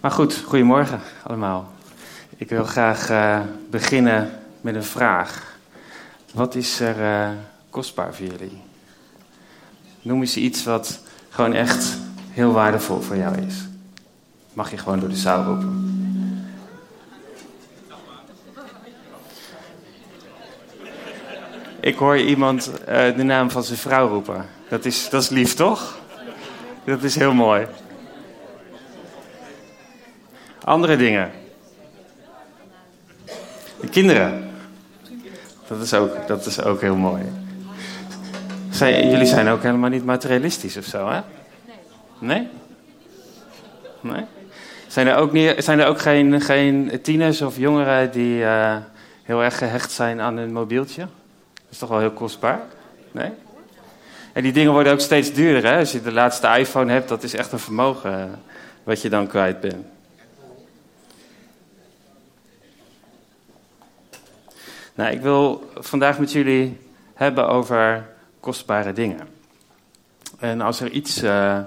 Maar goed, goedemorgen allemaal. Ik wil graag uh, beginnen met een vraag. Wat is er uh, kostbaar voor jullie? Noem eens iets wat gewoon echt heel waardevol voor jou is. Mag je gewoon door de zaal roepen. Ik hoor iemand uh, de naam van zijn vrouw roepen. Dat is, dat is lief, toch? Dat is heel mooi. Andere dingen. De kinderen. Dat is ook, dat is ook heel mooi. Jullie zijn ook helemaal niet materialistisch of zo, hè? Nee? Nee? Zijn er ook, niet, zijn er ook geen, geen tieners of jongeren die uh, heel erg gehecht zijn aan hun mobieltje? Dat is toch wel heel kostbaar? Nee? En die dingen worden ook steeds duurder. Hè? Als je de laatste iPhone hebt, dat is echt een vermogen eh, wat je dan kwijt bent. Nou, ik wil vandaag met jullie hebben over kostbare dingen. En als er iets uh,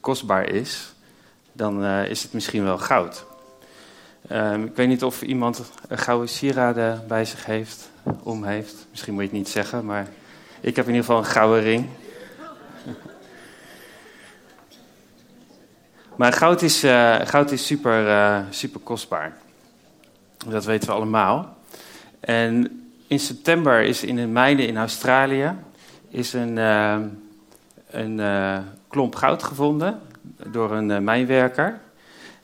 kostbaar is, dan uh, is het misschien wel goud. Um, ik weet niet of iemand een gouden sieraden bij zich heeft, om heeft. Misschien moet je het niet zeggen, maar ik heb in ieder geval een gouden ring. maar goud is, uh, goud is super, super kostbaar. Dat weten we allemaal. En in september is in een mijne in Australië is een, uh, een uh, klomp goud gevonden door een uh, mijnwerker.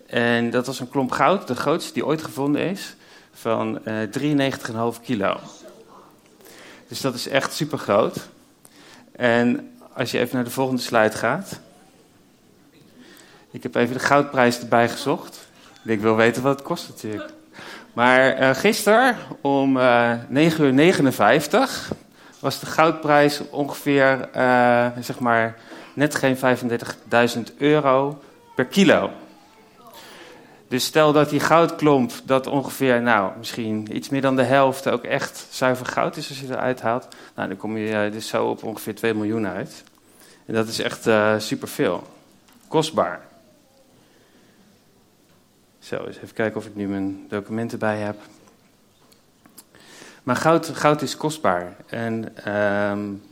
En dat was een klomp goud, de grootste die ooit gevonden is, van 93,5 kilo. Dus dat is echt super groot. En als je even naar de volgende slide gaat. Ik heb even de goudprijs erbij gezocht. Ik wil weten wat het kost natuurlijk. Maar uh, gisteren om uh, 9 uur 59 was de goudprijs ongeveer, uh, zeg maar, net geen 35.000 euro per kilo. Dus stel dat die goudklomp, dat ongeveer, nou, misschien iets meer dan de helft ook echt zuiver goud is als je eruit haalt. Nou, dan kom je dus zo op ongeveer 2 miljoen uit. En dat is echt superveel. Kostbaar. Zo, eens even kijken of ik nu mijn documenten bij heb. Maar goud, goud is kostbaar. En um,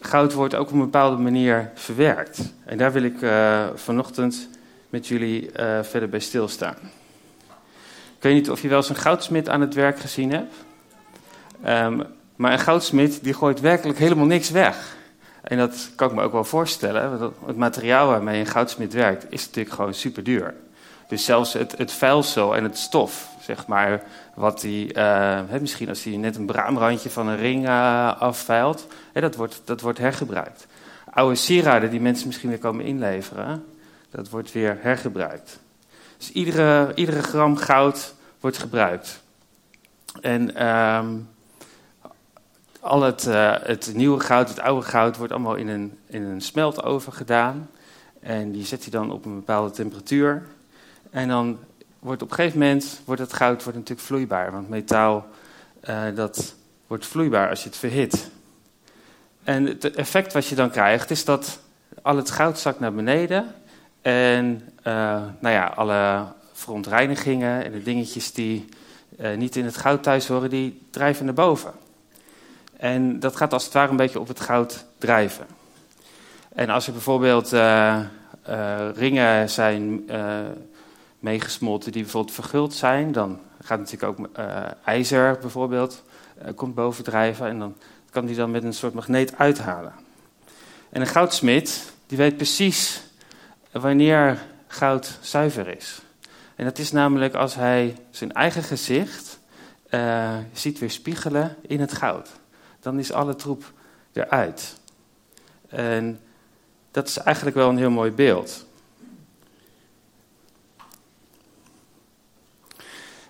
goud wordt ook op een bepaalde manier verwerkt. En daar wil ik uh, vanochtend met jullie uh, verder bij stilstaan. Ik weet niet of je wel eens een goudsmid aan het werk gezien hebt. Um, maar een goudsmid die gooit werkelijk helemaal niks weg. En dat kan ik me ook wel voorstellen. Want het materiaal waarmee een goudsmid werkt is natuurlijk gewoon super duur. Dus zelfs het, het vuilsel en het stof, zeg maar, wat die, uh, misschien als hij net een braamrandje van een ring uh, dat, wordt, dat wordt hergebruikt. Oude sieraden die mensen misschien weer komen inleveren, dat wordt weer hergebruikt. Dus iedere, iedere gram goud wordt gebruikt. En um, al het, uh, het nieuwe goud, het oude goud, wordt allemaal in een, in een smeltoven gedaan. En die zet je dan op een bepaalde temperatuur. En dan wordt op een gegeven moment wordt het goud wordt natuurlijk vloeibaar. Want metaal uh, dat wordt vloeibaar als je het verhit. En het effect wat je dan krijgt is dat al het goud zakt naar beneden. En uh, nou ja, alle verontreinigingen en de dingetjes die niet in het goud thuis horen, die drijven naar boven. En dat gaat als het ware een beetje op het goud drijven. En als er bijvoorbeeld uh, uh, ringen zijn uh, meegesmolten die bijvoorbeeld verguld zijn, dan gaat natuurlijk ook ijzer bijvoorbeeld, komt bovendrijven en dan kan die dan met een soort magneet uithalen. En een goudsmid, die weet precies wanneer goud zuiver is. En dat is namelijk als hij zijn eigen gezicht ziet weer spiegelen in het goud dan is alle troep eruit. En dat is eigenlijk wel een heel mooi beeld.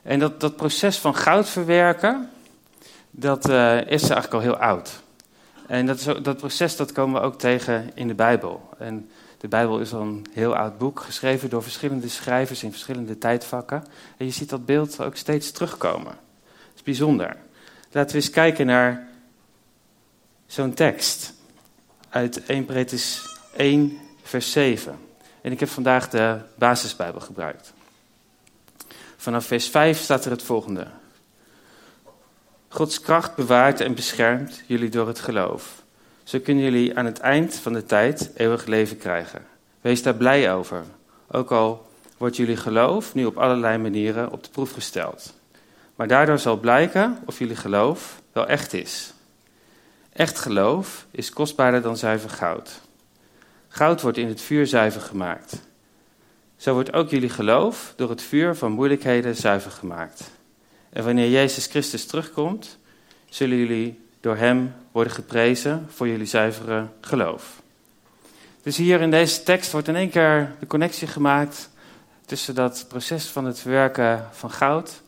En dat, dat proces van goud verwerken, dat uh, is eigenlijk al heel oud. En dat, dat proces dat komen we ook tegen in de Bijbel. En de Bijbel is al een heel oud boek, geschreven door verschillende schrijvers in verschillende tijdvakken. En je ziet dat beeld ook steeds terugkomen. Dat is bijzonder. Laten we eens kijken naar zo'n tekst uit 1 Petrus 1, vers 7. En ik heb vandaag de basisbijbel gebruikt. Vanaf vers 5 staat er het volgende. Gods kracht bewaart en beschermt jullie door het geloof. Zo kunnen jullie aan het eind van de tijd eeuwig leven krijgen. Wees daar blij over, ook al wordt jullie geloof nu op allerlei manieren op de proef gesteld. Maar daardoor zal blijken of jullie geloof wel echt is. Echt geloof is kostbaarder dan zuiver goud. Goud wordt in het vuur zuiver gemaakt. Zo wordt ook jullie geloof door het vuur van moeilijkheden zuiver gemaakt. En wanneer Jezus Christus terugkomt, zullen jullie door Hem worden geprezen voor jullie zuivere geloof. Dus hier in deze tekst wordt in één keer de connectie gemaakt tussen dat proces van het verwerken van goud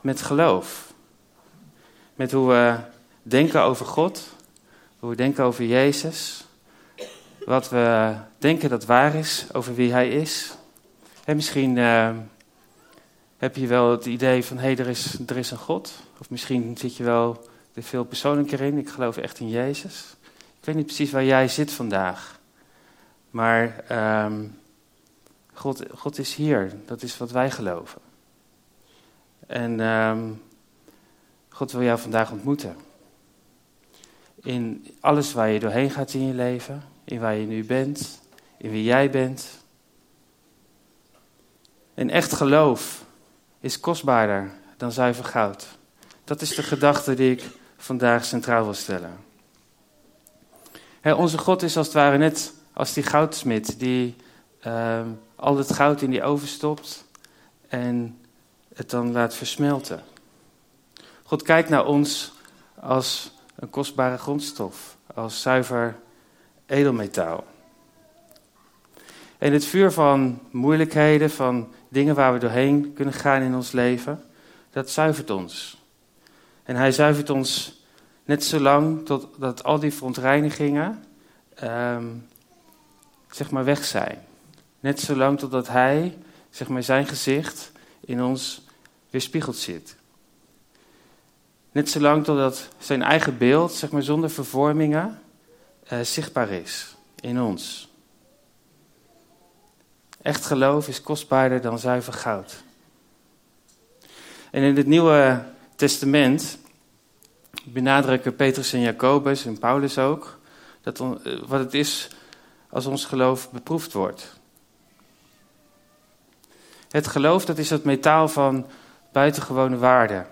met geloof. Met hoe we denken over God, hoe we denken over Jezus, wat we denken dat waar is over wie Hij is. En misschien uh, heb je wel het idee van hé, hey, er, is, er is een God. Of misschien zit je wel er veel persoonlijker in. Ik geloof echt in Jezus. Ik weet niet precies waar jij zit vandaag. Maar um, God, God is hier. Dat is wat wij geloven. En um, God wil jou vandaag ontmoeten. In alles waar je doorheen gaat in je leven. In waar je nu bent. In wie jij bent. En echt geloof is kostbaarder dan zuiver goud. Dat is de gedachte die ik vandaag centraal wil stellen. onze God is als het ware net als die goudsmid die uh, al het goud in die oven stopt en het dan laat versmelten. God kijkt naar ons als een kostbare grondstof, als zuiver edelmetaal. En het vuur van moeilijkheden, van dingen waar we doorheen kunnen gaan in ons leven, dat zuivert ons. En hij zuivert ons net zo lang totdat al die verontreinigingen um, zeg maar weg zijn. Net zo lang totdat hij, zeg maar zijn gezicht, in ons weerspiegeld zit. Net zo lang totdat zijn eigen beeld, zeg maar zonder vervormingen, uh, zichtbaar is in ons. Echt geloof is kostbaarder dan zuiver goud. En in het Nieuwe Testament benadrukken Petrus en Jacobus en Paulus ook dat eh, wat het is als ons geloof beproefd wordt. Het geloof dat is het metaal van buitengewone waarde.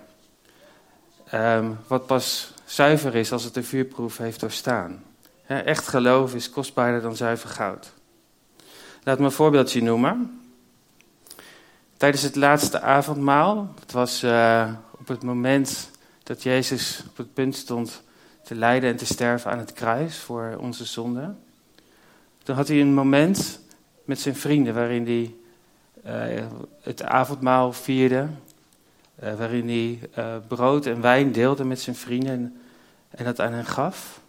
Um, wat pas zuiver is als het de vuurproef heeft doorstaan. echt geloof is kostbaarder dan zuiver goud. Laat me een voorbeeldje noemen. Tijdens het laatste avondmaal, het was uh, op het moment dat Jezus op het punt stond te lijden en te sterven aan het kruis voor onze zonde. Toen had hij een moment met zijn vrienden waarin hij uh, het avondmaal vierde, uh, waarin hij uh, brood en wijn deelde met zijn vrienden en, dat aan hen gaf.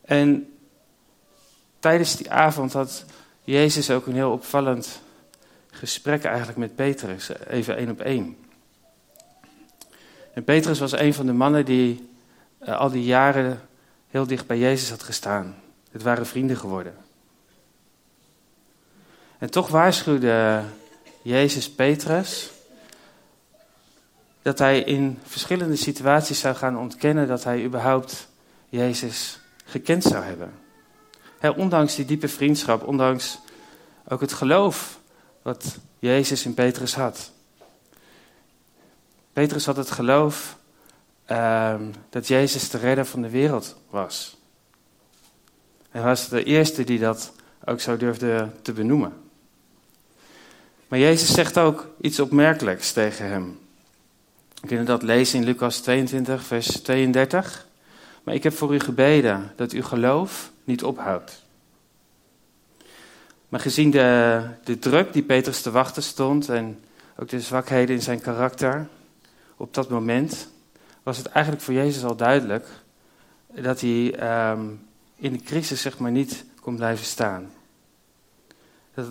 En tijdens die avond had Jezus ook een heel opvallend gesprek eigenlijk met Petrus, even één op één. En Petrus was een van de mannen die uh, al die jaren heel dicht bij Jezus had gestaan. Het waren vrienden geworden. En toch waarschuwde Jezus Petrus dat hij in verschillende situaties zou gaan ontkennen dat hij überhaupt Jezus gekend zou hebben. ondanks die diepe vriendschap, ondanks ook het geloof wat Jezus in Petrus had. Petrus had het geloof uh, dat Jezus de redder van de wereld was. Hij was de eerste die dat ook zo durfde te benoemen. Maar Jezus zegt ook iets opmerkelijks tegen hem. We kunnen dat lezen in Lucas 22, vers 32. Maar ik heb voor u gebeden dat uw geloof niet ophoudt. Maar gezien de, de druk die Petrus te wachten stond en ook de zwakheden in zijn karakter op dat moment, was het eigenlijk voor Jezus al duidelijk dat hij um, in de crisis zeg maar niet kon blijven staan.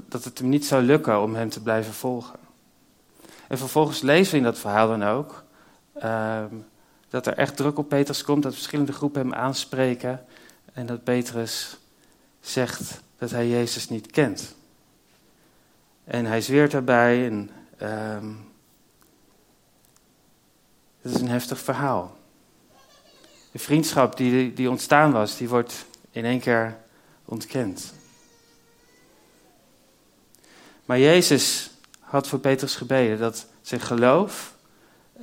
Dat het hem niet zou lukken om hem te blijven volgen. En vervolgens lezen we in dat verhaal dan ook um, dat er echt druk op Petrus komt, dat verschillende groepen hem aanspreken en dat Petrus zegt dat hij Jezus niet kent. En hij zweert daarbij en um, het is een heftig verhaal. De vriendschap die, die ontstaan was, die wordt in één keer ontkend. Maar Jezus had voor Petrus gebeden dat zijn geloof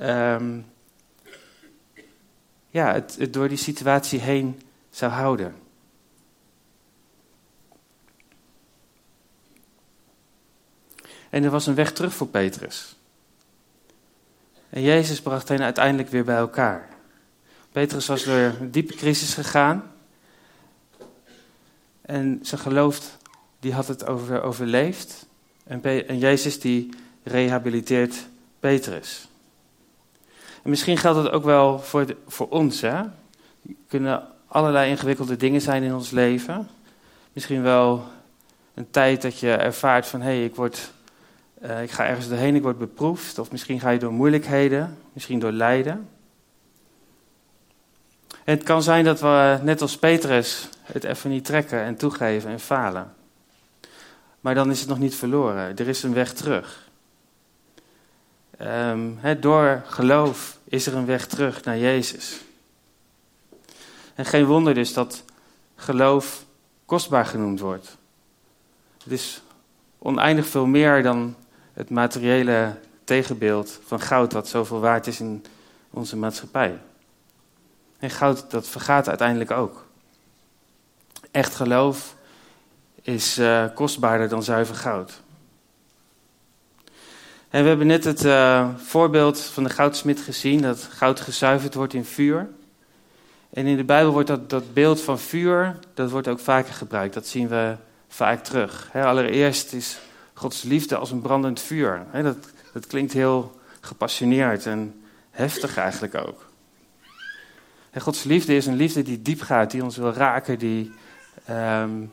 um, ja, het, het door die situatie heen zou houden. En er was een weg terug voor Petrus. En Jezus bracht hen uiteindelijk weer bij elkaar. Petrus was door een diepe crisis gegaan. En zijn geloof, die had het over, overleefd. En, en Jezus die rehabiliteert Petrus. En misschien geldt het ook wel voor, voor ons. Hè? Er kunnen allerlei ingewikkelde dingen zijn in ons leven. Misschien wel een tijd dat je ervaart van hé, hey, ik, word, uh, ik ga ergens doorheen, ik word beproefd. Of misschien ga je door moeilijkheden, misschien door lijden. En het kan zijn dat we, net als Petrus, het even niet trekken en toegeven en falen. Maar dan is het nog niet verloren. Er is een weg terug. Um, door geloof is er een weg terug naar Jezus. En geen wonder dus dat geloof kostbaar genoemd wordt. Het is oneindig veel meer dan het materiële tegenbeeld van goud, wat zoveel waard is in onze maatschappij. En goud, dat vergaat uiteindelijk ook. Echt geloof is uh, kostbaarder dan zuiver goud. En we hebben net het uh, voorbeeld van de goudsmid gezien, dat goud gezuiverd wordt in vuur. En in de Bijbel wordt dat, dat beeld van vuur, dat wordt ook vaker gebruikt. Dat zien we vaak terug. Allereerst is Gods liefde als een brandend vuur. Dat, dat klinkt heel gepassioneerd en heftig eigenlijk ook. Gods liefde is een liefde die diep gaat, die ons wil raken, die um,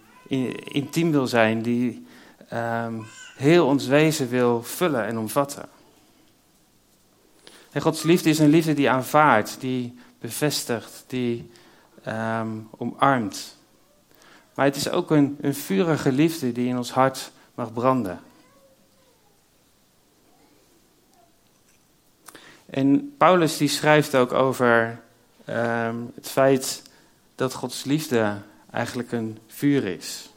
intiem wil zijn, die um, heel ons wezen wil vullen en omvatten. En Gods liefde is een liefde die aanvaardt, die bevestigt, die um, omarmt. Maar het is ook een, een vurige liefde die in ons hart mag branden. En Paulus die schrijft ook over um, het feit dat Gods liefde eigenlijk een vuur is.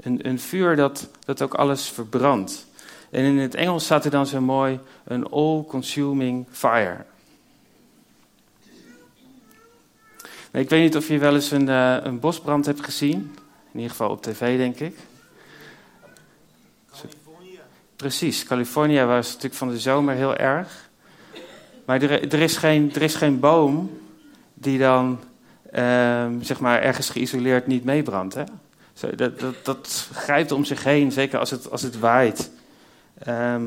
Een, een vuur dat, dat ook alles verbrandt. En in het Engels staat er dan zo mooi een all-consuming fire. Ik weet niet of je wel eens een, uh, een bosbrand hebt gezien. In ieder geval op tv, denk ik. Californië. Precies, Californië was natuurlijk van de zomer heel erg. Maar er, er, is, geen, er is geen boom die dan ehm, zeg maar ergens geïsoleerd niet meebrandt. Hè? Dat, dat, dat, grijpt om zich heen, zeker als het, als het waait. Ehm,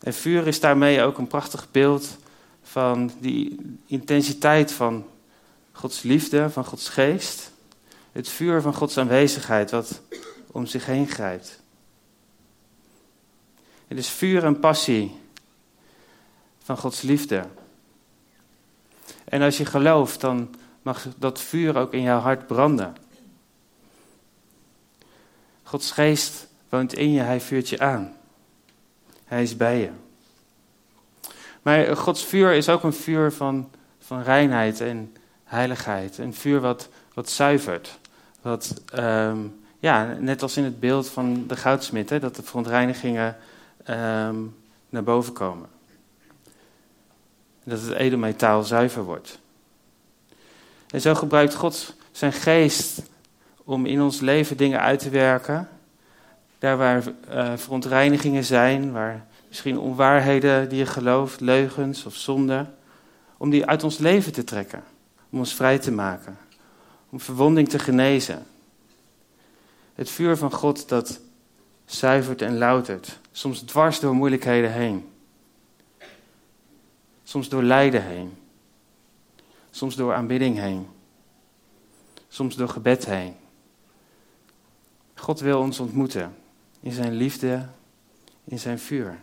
en vuur is daarmee ook een prachtig beeld van die intensiteit van Gods liefde, van Gods geest. Het vuur van Gods aanwezigheid wat om zich heen grijpt. Het is vuur en passie van Gods liefde. En als je gelooft, dan mag dat vuur ook in jouw hart branden. Gods geest woont in je, hij vuurt je aan. Hij is bij je. Maar Gods vuur is ook een vuur van, van reinheid en heiligheid. Een vuur wat, wat zuivert. Wat, um, ja, net als in het beeld van de goudsmid, dat de verontreinigingen um, naar boven komen. Dat het edelmetaal zuiver wordt. En zo gebruikt God zijn geest om in ons leven dingen uit te werken. Daar waar uh, verontreinigingen zijn, waar misschien onwaarheden die je gelooft, leugens of zonde, om die uit ons leven te trekken, om ons vrij te maken, om verwonding te genezen. Het vuur van God dat zuivert en loutert, soms dwars door moeilijkheden heen, soms door lijden heen, soms door aanbidding heen, soms door gebed heen. God wil ons ontmoeten in zijn liefde, in zijn vuur.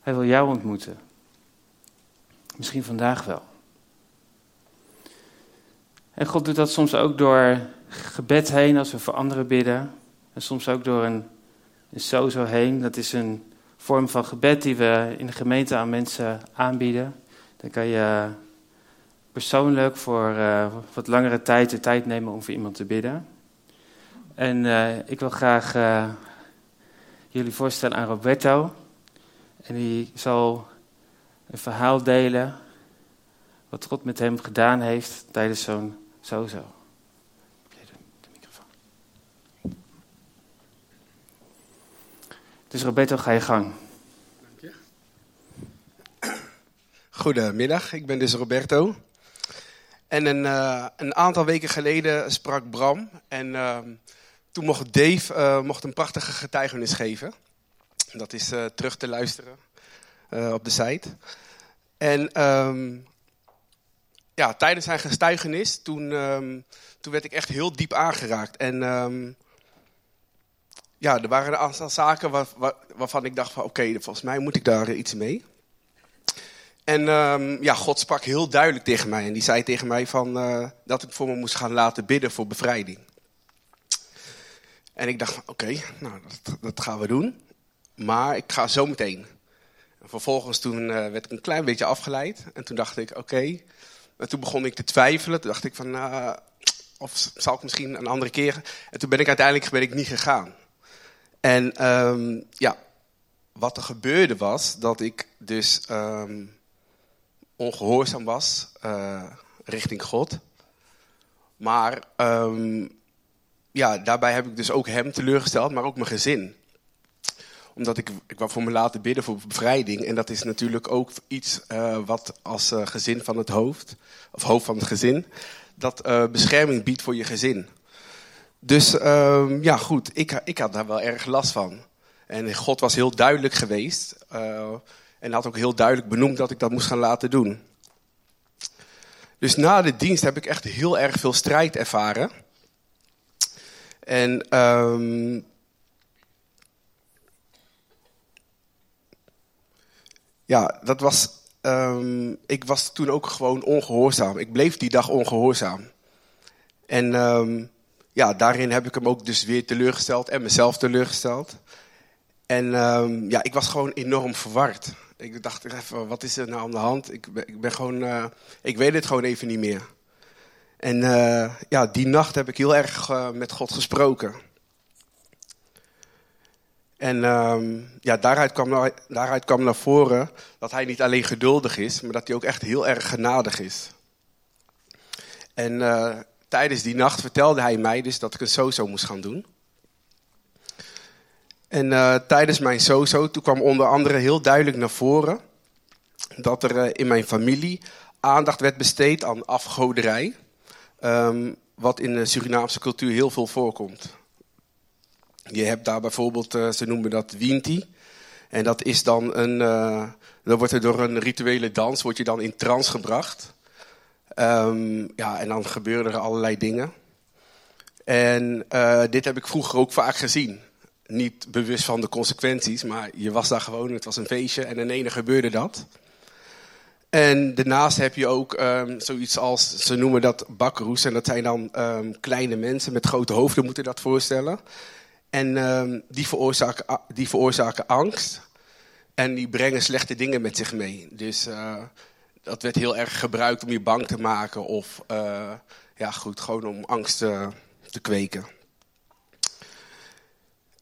Hij wil jou ontmoeten. Misschien vandaag wel. En God doet dat soms ook door gebed heen, als we voor anderen bidden. En soms ook door een, een sozo heen. Dat is een vorm van gebed die we in de gemeente aan mensen aanbieden. Dan kan je persoonlijk voor uh, wat langere tijd de tijd nemen om voor iemand te bidden. En uh, ik wil graag uh, jullie voorstellen aan Roberto. En die zal een verhaal delen wat God met hem gedaan heeft tijdens zo'n microfoon. Dus Roberto, ga je gang. Goedemiddag, ik ben dus Roberto. En een, uh, een aantal weken geleden sprak Bram. En uh, toen mocht Dave uh, mocht een prachtige getuigenis geven. Dat is uh, terug te luisteren op de site. En um, ja, tijdens zijn getuigenis, toen, um, toen werd ik echt heel diep aangeraakt. En ja, er waren een aantal zaken waar, waar, waarvan ik dacht van oké, volgens mij moet ik daar iets mee. En um, ja, God sprak heel duidelijk tegen mij. En die zei tegen mij van, uh, dat ik voor me moest gaan laten bidden voor bevrijding. En ik dacht, oké, nou, dat, dat, gaan we doen. Maar ik ga zo meteen. En vervolgens toen uh, werd ik een klein beetje afgeleid. En toen dacht ik, oké. En toen begon ik te twijfelen. Toen dacht ik van, uh, of zal ik misschien een andere keer. En toen ben ik uiteindelijk ben ik niet gegaan. En um, ja, wat er gebeurde was dat ik dus... Um, ongehoorzaam was uh, richting God. Maar um, ja, daarbij heb ik dus ook hem teleurgesteld, maar ook mijn gezin. Omdat ik, ik wou voor me laten bidden voor bevrijding. En dat is natuurlijk ook iets uh, wat als uh, gezin van het hoofd, of hoofd van het gezin, dat bescherming biedt voor je gezin. Dus um, ja, goed, ik, ik had daar wel erg last van. En God was heel duidelijk geweest. En had ook heel duidelijk benoemd dat ik dat moest gaan laten doen. Dus na de dienst heb ik echt heel erg veel strijd ervaren. En um, ja, dat was. Um, ik was toen ook gewoon ongehoorzaam. Ik bleef die dag ongehoorzaam. En um, ja, daarin heb ik hem ook dus weer teleurgesteld en mezelf teleurgesteld. En ja, ik was gewoon enorm verward. Ik dacht even, wat is er nou aan de hand? Ik ik ben gewoon, uh, ik weet het gewoon even niet meer. En uh, ja, die nacht heb ik heel erg uh, met God gesproken. En um, ja, daaruit kwam, naar, daaruit kwam naar voren dat hij niet alleen geduldig is, maar dat hij ook echt heel erg genadig is. En tijdens die nacht vertelde hij mij dus dat ik een sozo moest gaan doen. En uh, tijdens mijn sozo, toen kwam onder andere heel duidelijk naar voren dat er uh, in mijn familie aandacht werd besteed aan afgoderij. Um, wat in de Surinaamse cultuur heel veel voorkomt. Je hebt daar bijvoorbeeld, uh, ze noemen dat Winti. En dat is dan een, dan wordt er door een rituele dans, word je dan in trance gebracht. Um, ja, en dan gebeuren er allerlei dingen. En dit heb ik vroeger ook vaak gezien niet bewust van de consequenties, maar je was daar gewoon, het was een feestje en in ene gebeurde dat. En daarnaast heb je ook um, zoiets als, ze noemen dat bakroes, en dat zijn dan um, kleine mensen met grote hoofden, moeten dat voorstellen. En um, die, veroorzaken, die veroorzaken angst en die brengen slechte dingen met zich mee. Dus uh, dat werd heel erg gebruikt om je bang te maken of uh, ja, goed, gewoon om angst uh, te kweken.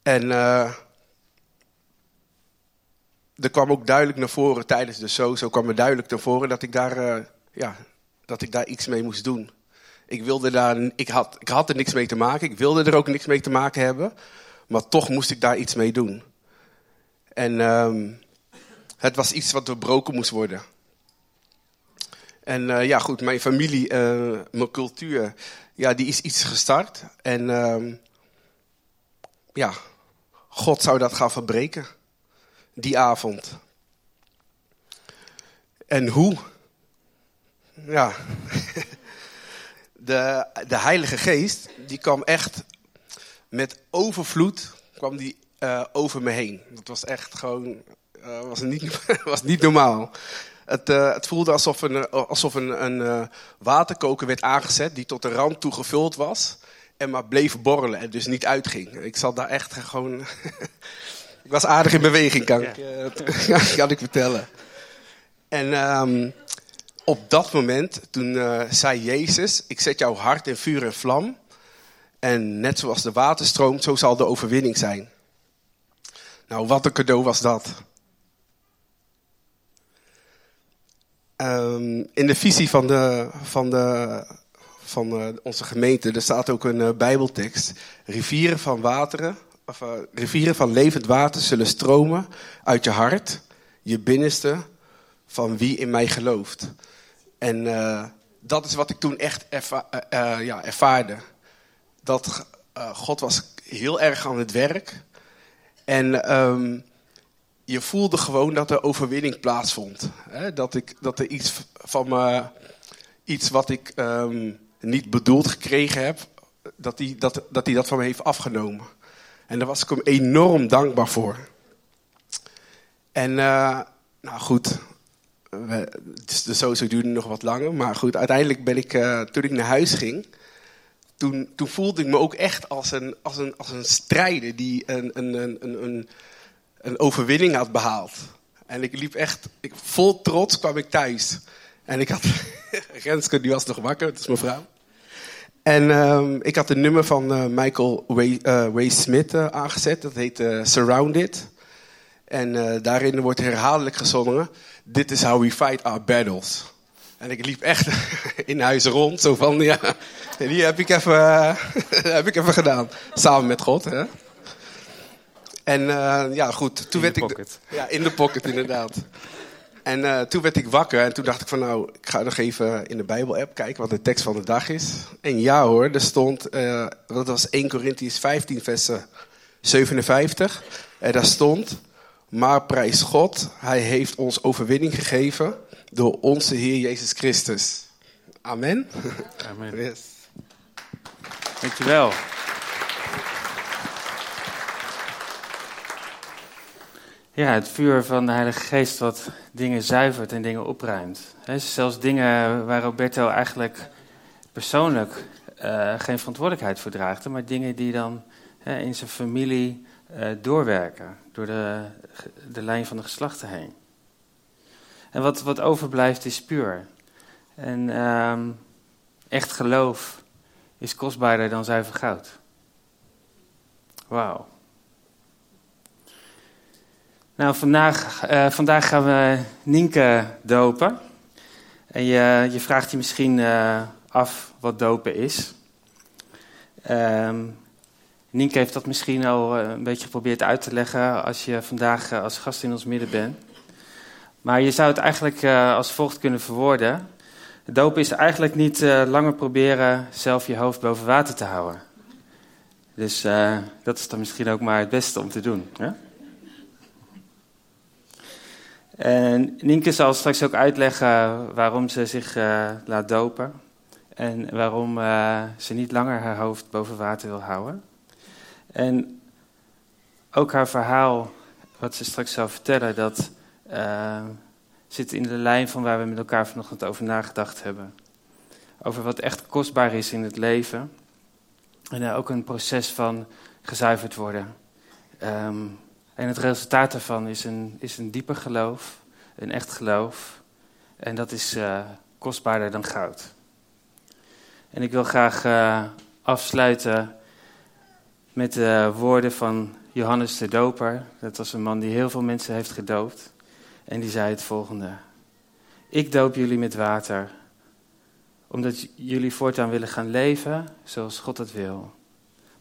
En uh, er kwam ook duidelijk naar voren tijdens de show, zo kwam er duidelijk naar voren dat ik daar, uh, ja, dat ik daar iets mee moest doen. Ik, wilde daar, ik, had, ik had er niks mee te maken, ik wilde er ook niks mee te maken hebben, maar toch moest ik daar iets mee doen. En um, het was iets wat doorbroken moest worden. En uh, ja, goed, mijn familie, mijn cultuur, ja, die is iets gestart. En um, ja, God zou dat gaan verbreken. Die avond. En hoe? Ja. De, de Heilige Geest, die kwam echt met overvloed kwam die, uh, over me heen. Dat was echt gewoon, uh, was, niet, was niet normaal. Het, uh, het voelde alsof een, alsof een, een waterkoker werd aangezet die tot de rand toe gevuld was. En maar bleef borrelen en dus niet uitging. Ik zat daar echt gewoon... ik was aardig in beweging, kan, ik, uh, kan ik vertellen. En um, op dat moment, toen zei Jezus, ik zet jouw hart in vuur en vlam. En net zoals de water stroomt, zo zal de overwinning zijn. Nou, wat een cadeau was dat. Um, in de visie van, de, van, de, van uh, onze gemeente, er staat ook een uh, bijbeltekst. Rivieren van wateren, of uh, rivieren van levend water zullen stromen uit je hart, je binnenste, van wie in mij gelooft. En dat is wat ik toen echt ja, ervaarde. Dat God was heel erg aan het werk. En um, je voelde gewoon dat er overwinning plaatsvond. Hè? Dat, ik, dat er iets van me, iets wat ik um, niet bedoeld gekregen heb, dat hij dat, dat, dat van me heeft afgenomen. En daar was ik hem enorm dankbaar voor. En uh, nou goed, we, dus de duurde nog wat langer. Maar goed, uiteindelijk ben ik, uh, toen ik naar huis ging, toen, toen voelde ik me ook echt als een, als een, als een strijder die een, een, een, een, een overwinning had behaald. En ik liep echt, ik, vol trots kwam ik thuis. En ik had, Renske die was nog wakker, dat is mijn vrouw. En um, ik had een nummer van uh, Michael Way, uh, Way Smith uh, aangezet, dat heet Surrounded. En daarin wordt herhaaldelijk gezongen, This is how we fight our battles. En ik liep echt in huis rond, zo van, ja, die heb ik even, heb ik even gedaan. Samen met God, hè. En uh, ja, goed. Toen in werd de ik. pocket. Ja, in de pocket inderdaad. En uh, toen werd ik wakker en toen dacht ik van nou, ik ga nog even in de Bijbel-app kijken wat de tekst van de dag is. En ja hoor, er stond, uh, dat was 1 Corinthians 15 vers 57. En daar stond, maar prijs God, hij heeft ons overwinning gegeven door onze Heer Jezus Christus. Amen. Amen. Yes. Dankjewel. Ja, het vuur van de Heilige Geest wat dingen zuivert en dingen opruimt. He, zelfs dingen waar Roberto eigenlijk persoonlijk uh, geen verantwoordelijkheid voor draagt, maar dingen die dan in zijn familie uh, doorwerken, door de, de lijn van de geslachten heen. En wat, wat overblijft is puur. En um, echt geloof is kostbaarder dan zuiver goud. Wauw. Nou, vandaag, uh, vandaag gaan we Nienke dopen. En je, je vraagt je misschien uh, af wat dopen is. Um, Nienke heeft dat misschien al uh, een beetje geprobeerd uit te leggen als je vandaag als gast in ons midden bent. Maar je zou het eigenlijk als volgt kunnen verwoorden. Dopen is eigenlijk niet langer proberen zelf je hoofd boven water te houden. Dus dat is dan misschien ook maar het beste om te doen. Hè? En Nienke zal straks ook uitleggen waarom ze zich uh, laat dopen. En waarom uh, ze niet langer haar hoofd boven water wil houden. En ook haar verhaal, wat ze straks zal vertellen, dat uh, zit in de lijn van waar we met elkaar vanochtend over nagedacht hebben. Over wat echt kostbaar is in het leven. En ook een proces van gezuiverd worden. Um, en het resultaat daarvan is een, is een dieper geloof, een echt geloof. En dat is uh, kostbaarder dan goud. En ik wil graag uh, afsluiten met de woorden van Johannes de Doper. Dat was een man die heel veel mensen heeft gedoopt. En die zei het volgende. Ik doop jullie met water, omdat jullie voortaan willen gaan leven zoals God het wil.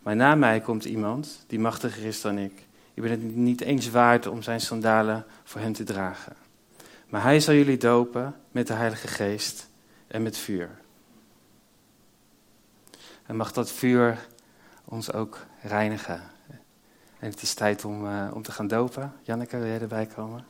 Maar na mij komt iemand die machtiger is dan ik. Ik ben het niet eens waard om zijn sandalen voor hem te dragen. Maar hij zal jullie dopen met de Heilige Geest en met vuur. En mag dat vuur ons ook reinigen. En het is tijd om, uh, om te gaan dopen. Janneke, wil jij erbij komen?